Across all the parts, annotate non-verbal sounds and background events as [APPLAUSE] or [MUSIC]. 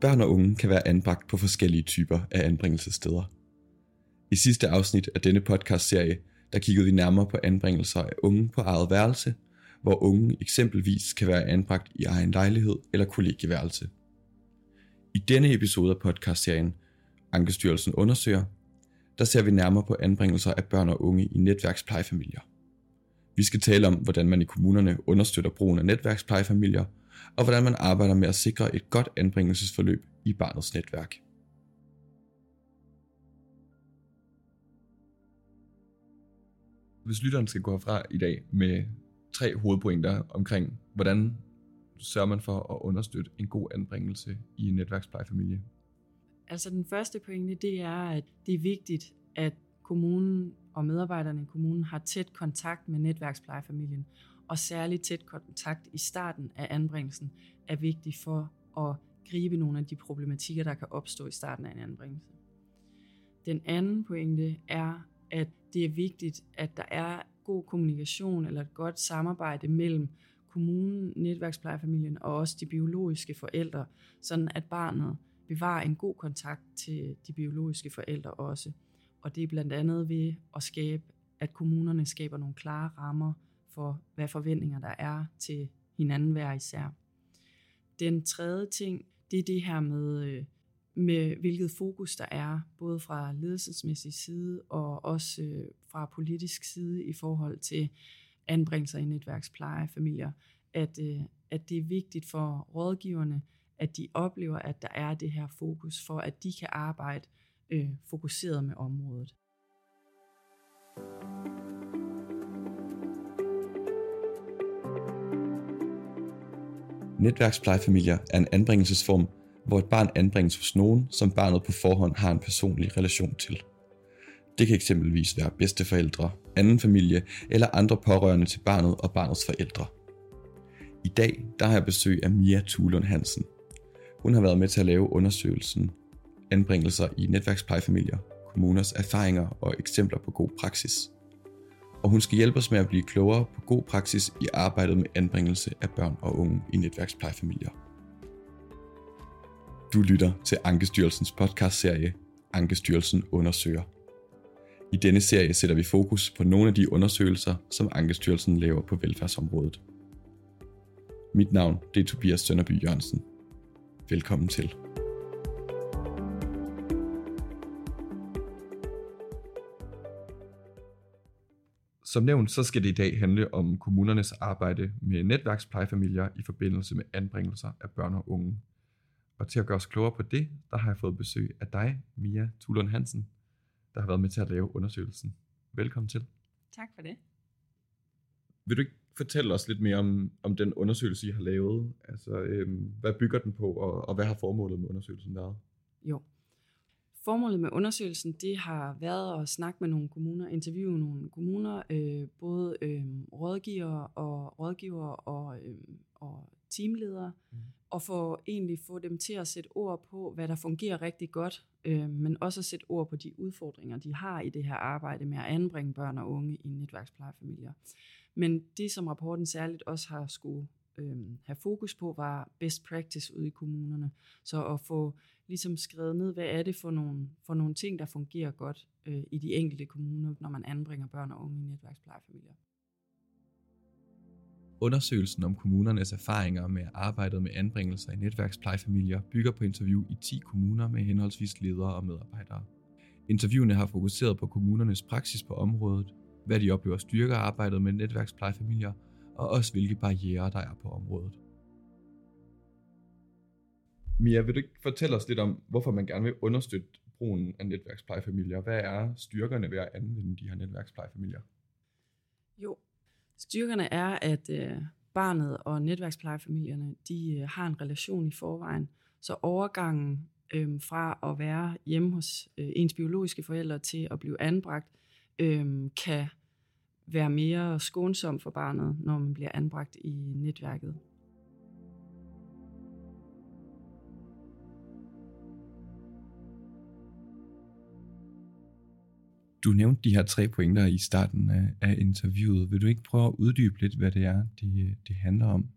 Børn og unge kan være anbragt på forskellige typer af anbringelsessteder. I sidste afsnit af denne podcastserie, der kiggede vi nærmere på anbringelser af unge på eget værelse, hvor unge eksempelvis kan være anbragt i egen lejlighed eller kollegieværelse. I denne episode af podcastserien Ankestyrelsen undersøger, der ser vi nærmere på anbringelser af børn og unge i netværksplejefamilier. Vi skal tale om, hvordan man i kommunerne understøtter brugen af netværksplejefamilier, og hvordan man arbejder med at sikre et godt anbringelsesforløb i barnets netværk. Hvis lytteren skal gå herfra i dag med tre hovedpointer omkring, hvordan sørger man for at understøtte en god anbringelse i en netværksplejefamilie? Altså den første pointe, det er, at det er vigtigt, at kommunen og medarbejderne i kommunen har tæt kontakt med netværksplejefamilien, og særligt tæt kontakt i starten af anbringelsen er vigtig for at gribe nogle af de problematikker, der kan opstå i starten af en anbringelse. Den anden pointe er, at det er vigtigt, at der er god kommunikation eller et godt samarbejde mellem kommunen, netværksplejefamilien og også de biologiske forældre, sådan at barnet bevarer en god kontakt til de biologiske forældre også. Og det er blandt andet ved at skabe, at kommunerne skaber nogle klare rammer for, hvad forventninger der er til hinanden hver især. Den tredje ting, det er det her med, øh, med hvilket fokus der er, både fra ledelsesmæssig side og også øh, fra politisk side i forhold til anbringelser i netværksplejefamilier, at, øh, at det er vigtigt for rådgiverne, at de oplever, at der er det her fokus for, at de kan arbejde øh, fokuseret med området. Netværksplejefamilier er en anbringelsesform, hvor et barn anbringes hos nogen, som barnet på forhånd har en personlig relation til. Det kan eksempelvis være bedsteforældre, anden familie eller andre pårørende til barnet og barnets forældre. I dag der har jeg besøg af Mia Thulund Hansen. Hun har været med til at lave undersøgelsen Anbringelser i netværksplejefamilier, kommuners erfaringer og eksempler på god praksis. Og hun skal hjælpe os med at blive klogere på god praksis i arbejdet med anbringelse af børn og unge i netværksplejefamilier. Du lytter til Ankestyrelsens podcastserie Ankestyrelsen undersøger. I denne serie sætter vi fokus på nogle af de undersøgelser, som Ankestyrelsen laver på velfærdsområdet. Mit navn det er Tobias Sønderby Jørgensen. Velkommen til. Som nævnt, så skal det i dag handle om kommunernes arbejde med netværksplejefamilier i forbindelse med anbringelser af børn og unge. Og til at gøre os klogere på det, der har jeg fået besøg af dig, Mia Thulund Hansen, der har været med til at lave undersøgelsen. Velkommen til. Tak for det. Vil du ikke fortælle os lidt mere om, om den undersøgelse, I har lavet? Altså, øhm, hvad bygger den på, og, og hvad har formålet med undersøgelsen været? Jo. Formålet med undersøgelsen, det har været at snakke med nogle kommuner, interviewe nogle kommuner, øh, både øh, rådgivere og rådgivere og, øh, og teamledere, mm. og få egentlig få dem til at sætte ord på, hvad der fungerer rigtig godt, øh, men også at sætte ord på de udfordringer, de har i det her arbejde med at anbringe børn og unge i netværksplejefamilier. Men det, som rapporten særligt også har skulle øh, have fokus på, var best practice ude i kommunerne. Så at få ligesom skrevet ned, hvad er det for nogle, for nogle ting, der fungerer godt øh, i de enkelte kommuner, når man anbringer børn og unge i netværksplejefamilier. Undersøgelsen om kommunernes erfaringer med arbejdet med anbringelser i netværksplejefamilier bygger på interview i 10 kommuner med henholdsvis ledere og medarbejdere. Interviewene har fokuseret på kommunernes praksis på området, hvad de oplever styrker arbejdet med netværksplejefamilier, og også hvilke barriere der er på området. Mia, vil du ikke fortælle os lidt om, hvorfor man gerne vil understøtte brugen af netværksplejefamilier? Hvad er styrkerne ved at anvende de her netværksplejefamilier? Jo, styrkerne er, at øh, barnet og netværksplejefamilierne, de øh, har en relation i forvejen, så overgangen øh, fra at være hjemme hos øh, ens biologiske forældre til at blive anbragt, øh, kan være mere skånsom for barnet, når man bliver anbragt i netværket. Du nævnte de her tre pointer i starten af, interviewet. Vil du ikke prøve at uddybe lidt, hvad det er, det, det handler om?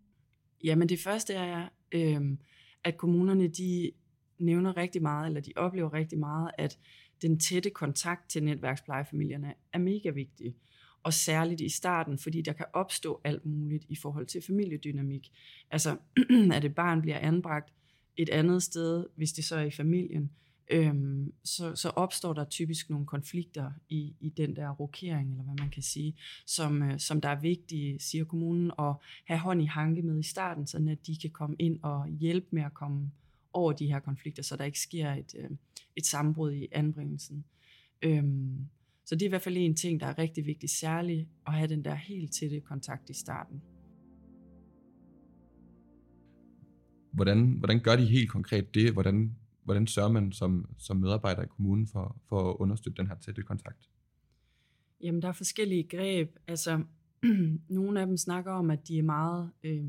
Jamen det første er, øh, at kommunerne de nævner rigtig meget, eller de oplever rigtig meget, at den tætte kontakt til netværksplejefamilierne er mega vigtig. Og særligt i starten, fordi der kan opstå alt muligt i forhold til familiedynamik. Altså, [CLEARS THROAT] at et barn bliver anbragt et andet sted, hvis det så er i familien, øhm, så, så opstår der typisk nogle konflikter i, i den der rokering, eller hvad man kan sige, som, øh, som der er vigtige, siger kommunen, at have hånd i hanke med i starten, så at de kan komme ind og hjælpe med at komme over de her konflikter, så der ikke sker et, øh, et sammenbrud i anbringelsen. Øhm, så det er i hvert fald en ting, der er rigtig vigtig, særligt at have den der helt tætte kontakt i starten. Hvordan, hvordan gør de helt konkret det? Hvordan hvordan sørger man som, som medarbejder i kommunen for, for at understøtte den her tætte kontakt? Jamen, der er forskellige greb. Altså, [CLEARS THROAT] nogle af dem snakker om, at de er meget øh,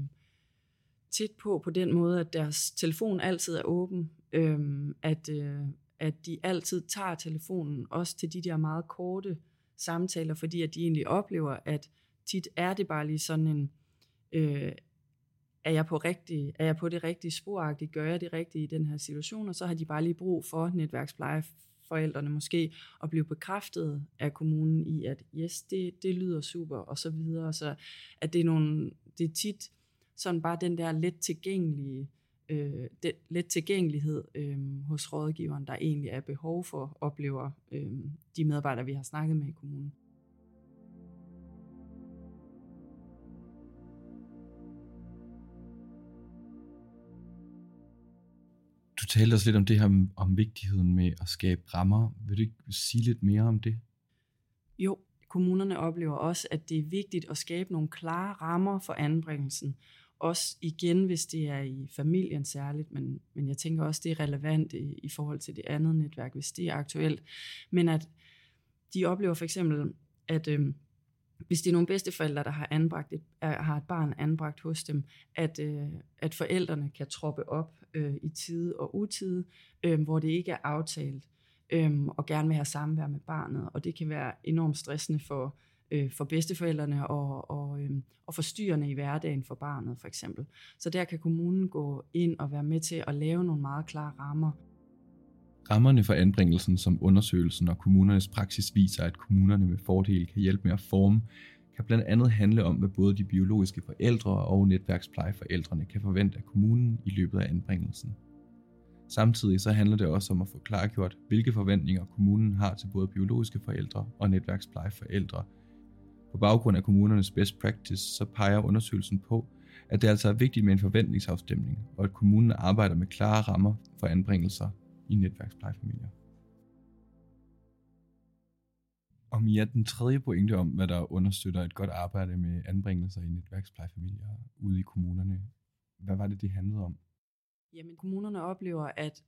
tæt på, på den måde, at deres telefon altid er åben. Øh, at, øh, at de altid tager telefonen, også til de der meget korte samtaler, fordi at de egentlig oplever, at tit er det bare lige sådan en, øh, er jeg på, rigtig, er jeg på det rigtige sporagtigt, gør jeg det rigtige i den her situation, og så har de bare lige brug for netværksplejeforældrene måske at blive bekræftet af kommunen i, at yes, det, det lyder super, og så videre. Så at det er, nogle, det er tit sådan bare den der let tilgængelige øh, det, let tilgængelighed øh, hos rådgiveren, der egentlig er behov for, oplever øh, de medarbejdere, vi har snakket med i kommunen. Du talte også lidt om det her om vigtigheden med at skabe rammer. Vil du ikke sige lidt mere om det? Jo, kommunerne oplever også, at det er vigtigt at skabe nogle klare rammer for anbringelsen. Også igen, hvis det er i familien særligt, men, men jeg tænker også, det er relevant i, i forhold til det andet netværk, hvis det er aktuelt. Men at de oplever for eksempel, at øh, hvis det er nogle bedsteforældre, der har, anbragt et, har et barn anbragt hos dem, at, øh, at forældrene kan troppe op øh, i tide og utide, øh, hvor det ikke er aftalt, øh, og gerne vil have samvær med barnet. Og det kan være enormt stressende for, øh, for bedsteforældrene og, og, øh, og forstyrrende i hverdagen for barnet for eksempel. Så der kan kommunen gå ind og være med til at lave nogle meget klare rammer. Rammerne for anbringelsen, som undersøgelsen og kommunernes praksis viser, at kommunerne med fordel kan hjælpe med at forme, kan blandt andet handle om, hvad både de biologiske forældre og netværksplejeforældrene kan forvente af kommunen i løbet af anbringelsen. Samtidig så handler det også om at få klargjort, hvilke forventninger kommunen har til både biologiske forældre og netværksplejeforældre. På baggrund af kommunernes best practice, så peger undersøgelsen på, at det altså er vigtigt med en forventningsafstemning, og at kommunen arbejder med klare rammer for anbringelser i netværksplejefamilier. Og Mia, den tredje pointe om, hvad der understøtter et godt arbejde med anbringelser i netværksplejefamilier ude i kommunerne, hvad var det, det handlede om? Jamen, kommunerne oplever, at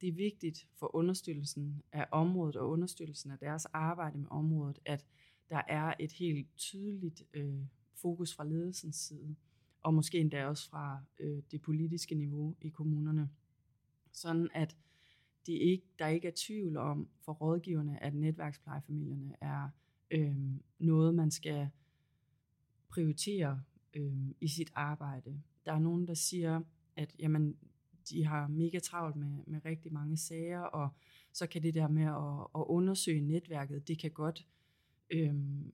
det er vigtigt for understøttelsen af området og understøttelsen af deres arbejde med området, at der er et helt tydeligt øh, fokus fra ledelsens side, og måske endda også fra øh, det politiske niveau i kommunerne. Sådan at det ikke, der ikke er tvivl om for rådgiverne, at netværksplejefamilierne er øh, noget, man skal prioritere øh, i sit arbejde. Der er nogen, der siger, at jamen, de har mega travlt med, med rigtig mange sager, og så kan det der med at, at undersøge netværket, det kan godt øhm,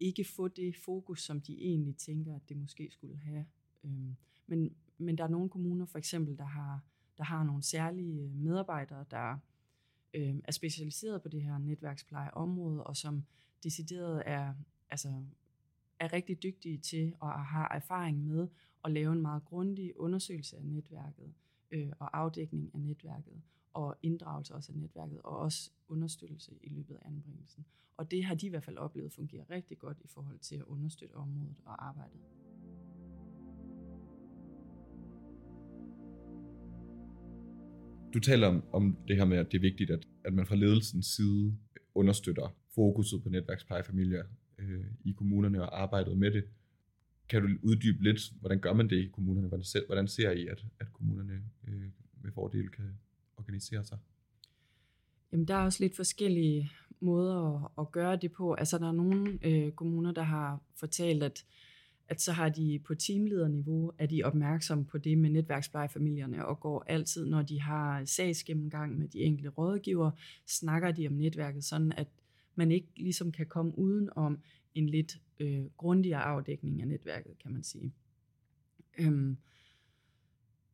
ikke få det fokus, som de egentlig tænker, at det måske skulle have. Øhm, men, men der er nogle kommuner for eksempel, der har der har nogle særlige øh, medarbejdere, der øh, er specialiseret på det her netværksplejeområde, og som decideret er, altså, er rigtig dygtige til og har erfaring med at lave en meget grundig undersøgelse af netværket øh, og afdækning af netværket og inddragelse også af netværket, og også understøttelse i løbet af anbringelsen. Og det har de i hvert fald oplevet fungerer rigtig godt i forhold til at understøtte området og arbejdet. Du taler om, om det her med, at det er vigtigt, at, at man fra ledelsens side understøtter fokuset på netværksplejefamilier øh, i kommunerne og arbejdet med det. Kan du uddybe lidt, hvordan gør man det i kommunerne? Hvordan ser, hvordan ser I, at, at kommunerne øh, med fordel kan organisere sig? Jamen, der er også lidt forskellige måder at, at gøre det på. Altså, der er nogle øh, kommuner, der har fortalt, at at så har de på teamlederniveau, at de opmærksomme på det med netværksplejefamilierne, og går altid, når de har sagsgennemgang med de enkelte rådgiver, snakker de om netværket, sådan at man ikke ligesom kan komme uden om en lidt øh, grundigere afdækning af netværket, kan man sige. Øhm,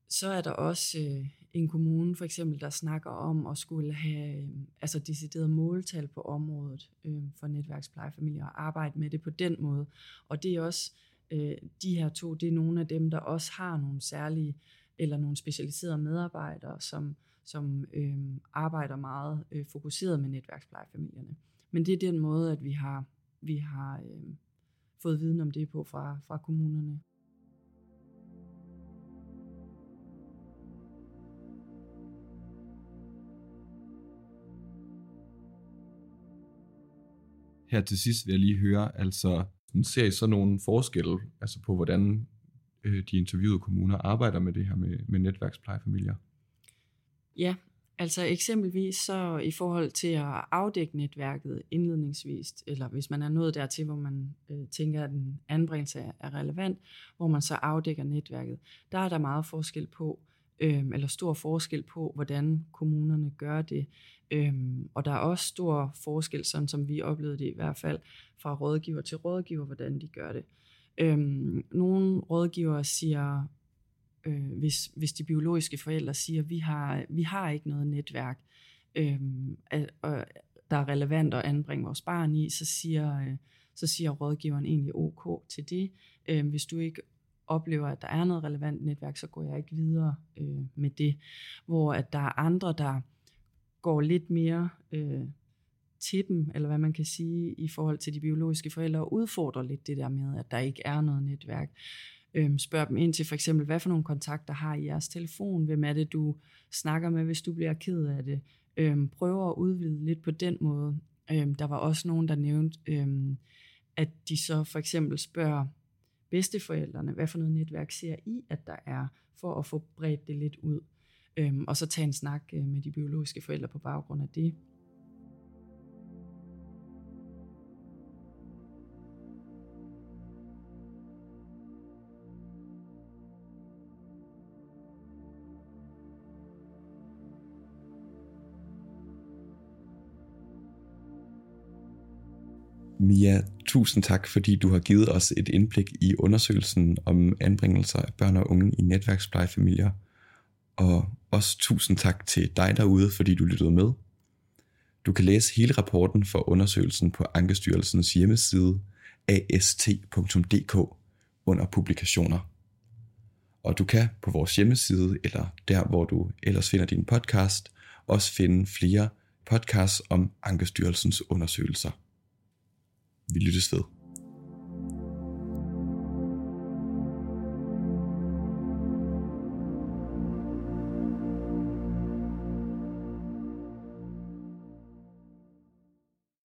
så er der også øh, en kommune for eksempel, der snakker om at skulle have øh, altså decideret måltal på området øh, for netværksplejefamilier og arbejde med det på den måde. Og det er også øh, de her to, det er nogle af dem, der også har nogle særlige eller nogle specialiserede medarbejdere, som, som øh, arbejder meget øh, fokuseret med netværksplejefamilierne. Men det er den måde, at vi har, vi har øh, fået viden om det på fra, fra kommunerne. Her til sidst vil jeg lige høre, altså ser I så nogle forskelle altså på, hvordan øh, de interviewede kommuner arbejder med det her med, med netværksplejefamilier? Ja, altså eksempelvis så i forhold til at afdække netværket indledningsvis, eller hvis man er nået dertil, hvor man øh, tænker, at en anbringelse er relevant, hvor man så afdækker netværket, der er der meget forskel på, øh, Øhm, eller stor forskel på, hvordan kommunerne gør det. Øhm, og der er også stor forskel, sådan som vi oplevede det i hvert fald, fra rådgiver til rådgiver, hvordan de gør det. Øhm, nogle rådgivere siger, øh, hvis, hvis de biologiske forældre siger, vi har, vi har ikke noget netværk, øh, og der er relevant at anbringe vores barn i, så siger, øh, så siger rådgiveren egentlig ok til det. Øh, hvis du ikke oplever, at der er noget relevant netværk, så går jeg ikke videre øh, med det. Hvor at der er andre, der går lidt mere øh, til dem, eller hvad man kan sige, i forhold til de biologiske forældre, og udfordrer lidt det der med, at der ikke er noget netværk. Øhm, spørg dem ind til for eksempel, hvad for nogle kontakter har I jeres telefon? Hvem er det, du snakker med, hvis du bliver ked af det? Øhm, prøver at udvide lidt på den måde. Øhm, der var også nogen, der nævnte, øhm, at de så for eksempel spørger bedsteforældrene, hvad for noget netværk ser I, at der er, for at få bredt det lidt ud. Øhm, og så tage en snak øh, med de biologiske forældre på baggrund af det. Mia, tusind tak, fordi du har givet os et indblik i undersøgelsen om anbringelser af børn og unge i netværksplejefamilier. Og også tusind tak til dig derude, fordi du lyttede med. Du kan læse hele rapporten for undersøgelsen på Ankestyrelsens hjemmeside ast.dk under publikationer. Og du kan på vores hjemmeside, eller der hvor du ellers finder din podcast, også finde flere podcasts om Ankestyrelsens undersøgelser. Vi lyttes ved.